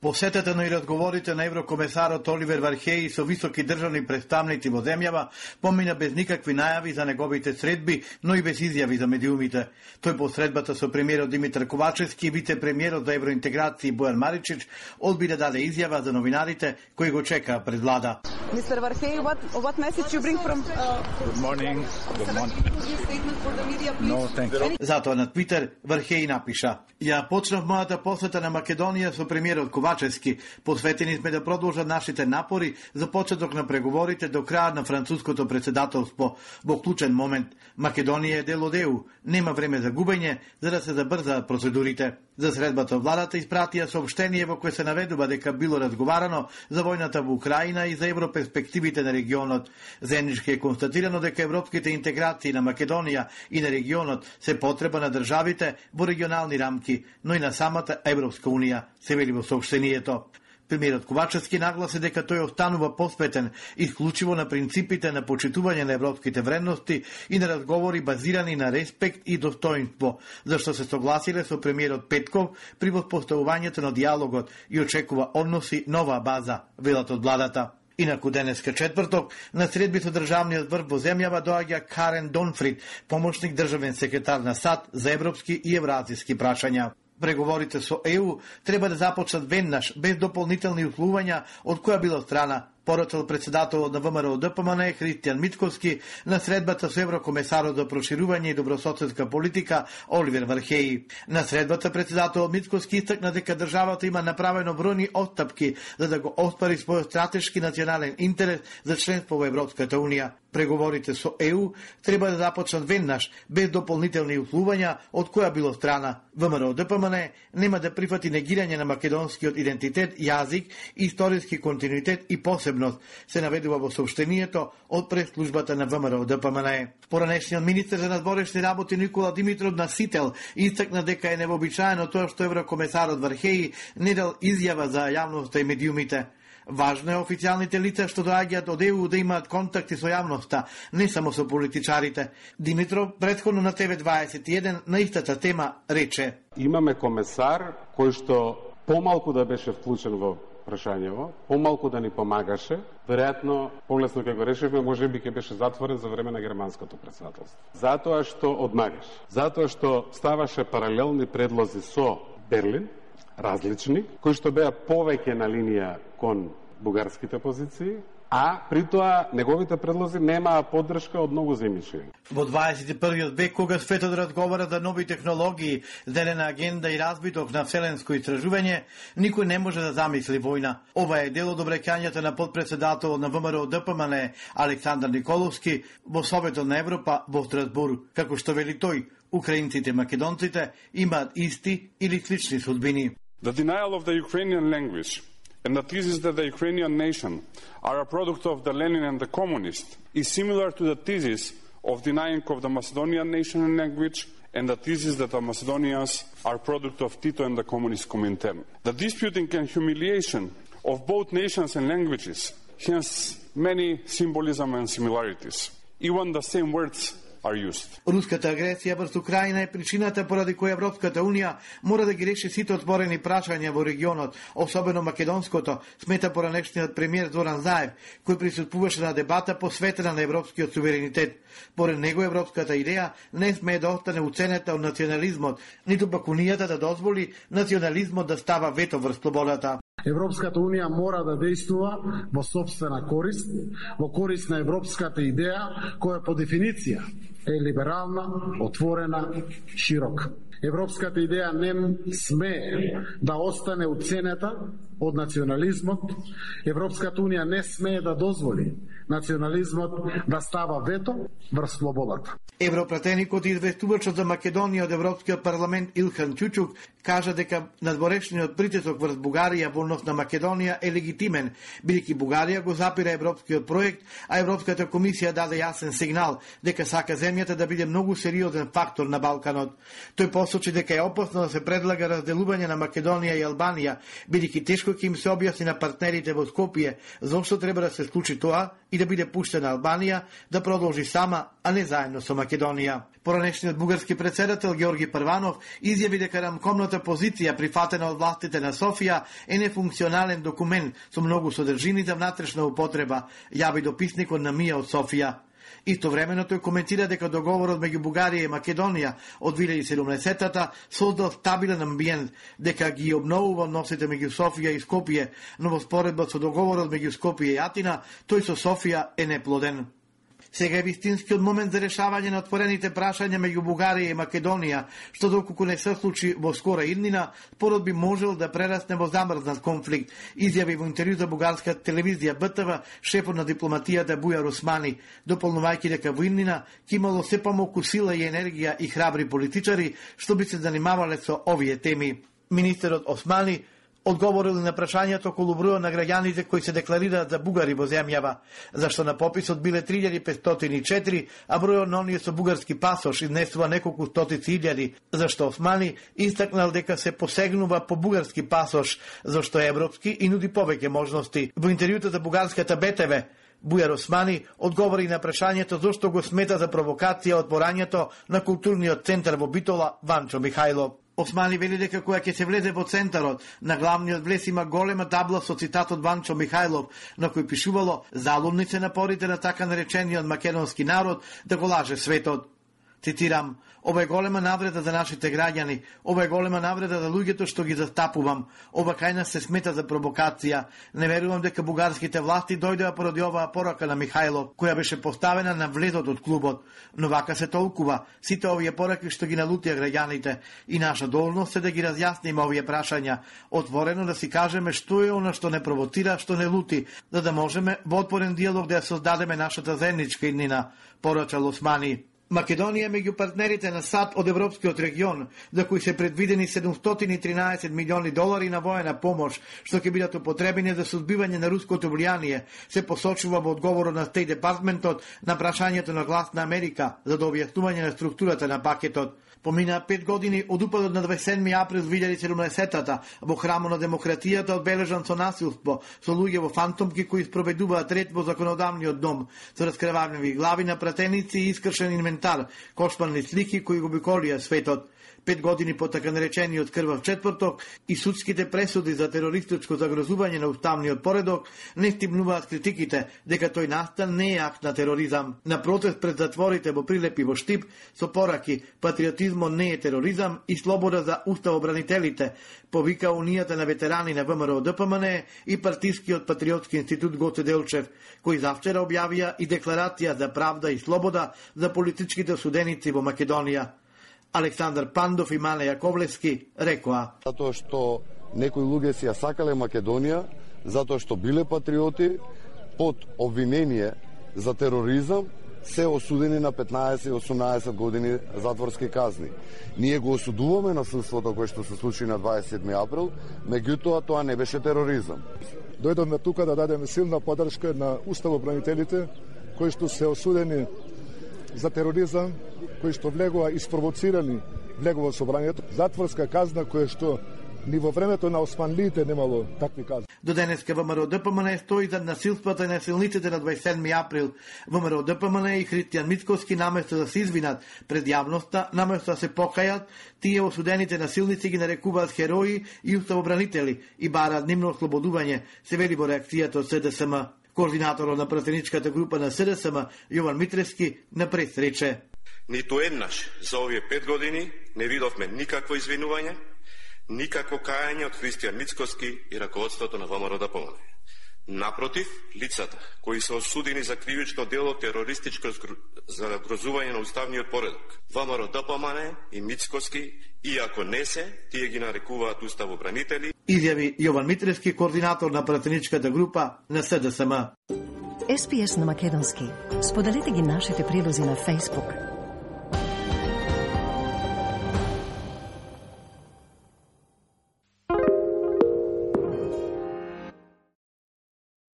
Посетата на и разговорите на еврокомесарот Оливер Вархеи со високи државни представници во земјава помина без никакви најави за неговите средби, но и без изјави за медиумите. Тој по средбата со премиерот Димитар Ковачевски и вице-премиерот за евроинтеграција Бојан Маричич одби да даде изјава за новинарите кои го чекаа пред влада. Mr. Varhey, what, what message you bring from... Uh, Good morning. Good morning. statement for the media, please? No, thank you. Затоа на Твитер Вархеи напиша Ја почнав мојата посета на Македонија со премиерот Ковачевски. Посветени сме да продолжат нашите напори за почеток на преговорите до крај на француското председателство во клучен момент. Македонија е дел од ЕУ. Нема време за губење за да се забрзаат процедурите. За средбата владата испратија сообштение во кое се наведува дека било разговарано за војната во Украина и за европерспективите на регионот. Заеднички е констатирано дека европските интеграции на Македонија и на регионот се потреба на државите во регионални рамки, но и на самата Европска унија, се вели во сообштението. Премиерот Ковачевски нагласи дека тој останува посветен исклучиво на принципите на почитување на европските вредности и на разговори базирани на респект и достоинство, зашто се согласиле со премиерот Петков при воспоставувањето на диалогот и очекува односи нова база, велат од владата. Инаку денеска четврток, на средби со државниот врв во земјава доаѓа Карен Донфрид, помошник државен секретар на САД за европски и евразиски прашања. Преговорите со ЕУ треба да започнат веднаш, без дополнителни услувања од која била страна, порачал председателот на ВМРО ДПМН Христијан Митковски на средбата со еврокомесарот за проширување и добрососедска политика Оливер Вархеј. На средбата председателот Митковски истакна дека државата има направено бројни отстапки за да го оспари својот стратешки национален интерес за членство во Европската унија. Преговорите со ЕУ треба да започнат веднаш, без дополнителни услувања од која било страна. ВМРО ДПМН нема да прифати негирање на македонскиот идентитет, јазик, историски континуитет и посебност, се наведува во сообштението од пресслужбата на ВМРО ДПМН. Поранешниот министер за надворешни работи Никола Димитров на Сител истакна дека е невообичаено тоа што еврокомесарот Вархеи не дал изјава за јавноста и медиумите. Важно е официјалните лица што доаѓаат од ЕУ да имаат контакти со јавноста, не само со политичарите. Димитров предходно на ТВ21 на истата тема рече Имаме комесар кој што помалку да беше вклучен во прашањево, помалку да ни помагаше, веројатно полесно ќе го решивме, може би ќе беше затворен за време на германското председателство. Затоа што одмагаш, затоа што ставаше паралелни предлози со Берлин, различни, кои што беа повеќе на линија кон бугарските позиции, а при тоа неговите предлози немаа поддршка од многу земјичи. Во 21. век, кога светот разговара за нови технологии, зелена агенда и разбиток на вселенско истражување, никој не може да замисли војна. Ова е дел од обрекањата на подпредседател на ВМРО ДПМН Александар Николовски во Советот на Европа во Страсбур, како што вели тој, украинците и македонците имаат исти или слични судбини. The denial of the Ukrainian language and the thesis that the Ukrainian nation are a product of the Lenin and the communists is similar to the thesis of denying of the Macedonian nation and language and the thesis that the Macedonians are a product of Tito and the communist Comintern. The disputing and humiliation of both nations and languages has many symbolism and similarities. Even the same words are used. Руската агресија врз Украина е причината поради која Европската Унија мора да ги реши сите отворени прашања во регионот, особено македонското, смета поранешниот премиер Зоран Заев, кој присуствуваше на дебата посветена на европскиот суверенитет. Поред него европската идеја не смее да остане уценета од национализмот, ниту пак унијата да дозволи национализмот да става вето врз слободата. Европската Унија мора да действува во собствена корист, во корист на европската идеја, која по дефиниција е либерална, отворена, широка. Европската идеја не смее да остане уценета од национализмот. Европската Унија не смее да дозволи национализмот да става вето врз слободата. Европратеникот и известувачот за Македонија од Европскиот парламент Илхан Чучук кажа дека надворешниот притисок врз Бугарија во однос на Македонија е легитимен, бидејќи Бугарија го запира европскиот проект, а Европската комисија даде јасен сигнал дека сака земјата да биде многу сериозен фактор на Балканот. Тој посочи дека е опасно да се предлага разделување на Македонија и Албанија, бидејќи тешко кој ќе им се објасни на партнерите во Скопје зошто треба да се случи тоа и да биде пуштена Албанија да продолжи сама, а не заедно со Македонија. Поранешниот бугарски председател Георги Прванов изјави дека рамкомната позиција прифатена од властите на Софија е нефункционален документ со многу содржини за внатрешна употреба, јави дописникот на Мија од Софија. Истовремено тој коментира дека договорот меѓу Бугарија и Македонија од 2017-та создал стабилен амбиент, дека ги обновува односите меѓу Софија и Скопје, но во споредба со договорот меѓу Скопје и Атина, тој со Софија е неплоден. Сега е вистинскиот момент за решавање на отворените прашања меѓу Бугарија и Македонија, што доколку не се случи во скора иднина, спорот би можел да прерасне во замрзнат конфликт, изјави во интервју за бугарска телевизија БТВ шефот на дипломатијата Бујар Османи, дополнувајќи дека во иднина ќе имало се помалку сила и енергија и храбри политичари што би се занимавале со овие теми. Министерот Османи одговорили на прашањето околу бројот на граѓаните кои се декларираат за бугари во земјава, зашто на пописот биле 3504, а бројот на оние со бугарски пасош изнесува неколку стотици илјади, зашто Османи истакнал дека се посегнува по бугарски пасош, зашто е европски и нуди повеќе можности. Во интервјуто за бугарската БТВ, Бујар Османи одговори на прашањето зошто го смета за провокација од порањето на културниот центар во Битола Ванчо Михајлов. Османи вели дека која ќе се влезе во центарот на главниот влез има голема табла со цитатот Ванчо Михајлов, на кој пишувало залумници напорите на така наречениот македонски народ да го лаже светот. Цитирам, ова е голема навреда за нашите граѓани, ова е голема навреда за луѓето што ги застапувам, ова кај нас се смета за провокација. Не верувам дека бугарските власти дојдоа поради оваа порака на Михајло, која беше поставена на влезот од клубот. Но вака се толкува, сите овие пораки што ги налутија граѓаните и наша должност е да ги разјасниме овие прашања, отворено да си кажеме што е она што не провоцира, што не лути, за да можеме во отворен диалог да ја создадеме нашата заедничка иднина, порачал Османи. Македонија е меѓу партнерите на САД од Европскиот регион, за кои се предвидени 713 милиони долари на воена помош, што ќе бидат употребени за сузбивање на руското влијание, се посочува во одговорот на Стеј Департментот на прашањето на глас на Америка за да објаснување на структурата на пакетот. Помина пет години од упадот на 27 април 2017-та во храмо на демократијата одбележан со насилство, со луѓе во фантомки кои спроведуваат ред во законодавниот дом, со раскреварневи глави на пратеници и искршен инвентар, кошпални слики кои го биколија светот пет години по така наречениот крвав четврток и судските пресуди за терористичко загрозување на уставниот поредок не стимнуваат критиките дека тој настан не е акт на тероризам. На протест пред затворите во Прилепи во Штип со пораки патриотизмо не е тероризам и слобода за уставобранителите, повика Унијата на ветерани на ВМРО ДПМН и партискиот патриотски институт Гоце Делчев, кои завчера објавија и декларација за правда и слобода за политичките осуденици во Македонија. Александар Пандов и Мале Јаковлевски рекоа. Затоа што некои луѓе си ја сакале Македонија, затоа што биле патриоти, под обвинение за тероризам, се осудени на 15-18 години затворски казни. Ние го осудуваме насилството кое што се случи на 27 април, меѓутоа тоа не беше тероризам. Дојдовме тука да дадеме силна поддршка на уставобранителите кои што се осудени за тероризам, кои што влегува испровоцирани влегува собранието, затворска казна која што ни во времето на османлиите немало такви казни. До денеска ВМРО ДПМН стои за насилствата и насилниците на 27 април. ВМРО ДПМН и Христијан Митковски наместо да се извинат пред јавноста, наместо да се покајат, тие осудените насилници ги нарекуваат херои и уставобранители и бараат нивно ослободување, се вели во реакцијата од СДСМ. Координаторот на пратеничката група на СДСМ Јован Митрески на прес рече. Ниту еднаш за овие пет години не видовме никакво извинување, никакво кајање од Христијан Мицкоски и раководството на ВМРО да помогне. Напротив, лицата кои се осудени за кривично дело терористичко загрозување на уставниот поредок, ВМРО да ДПМН и Мицкоски, иако не се, тие ги нарекуваат уставобранители. Изјави Јован Митревски, координатор на пратеничката група на СДСМ. SPS на Македонски. Споделете ги нашите прилози на Facebook,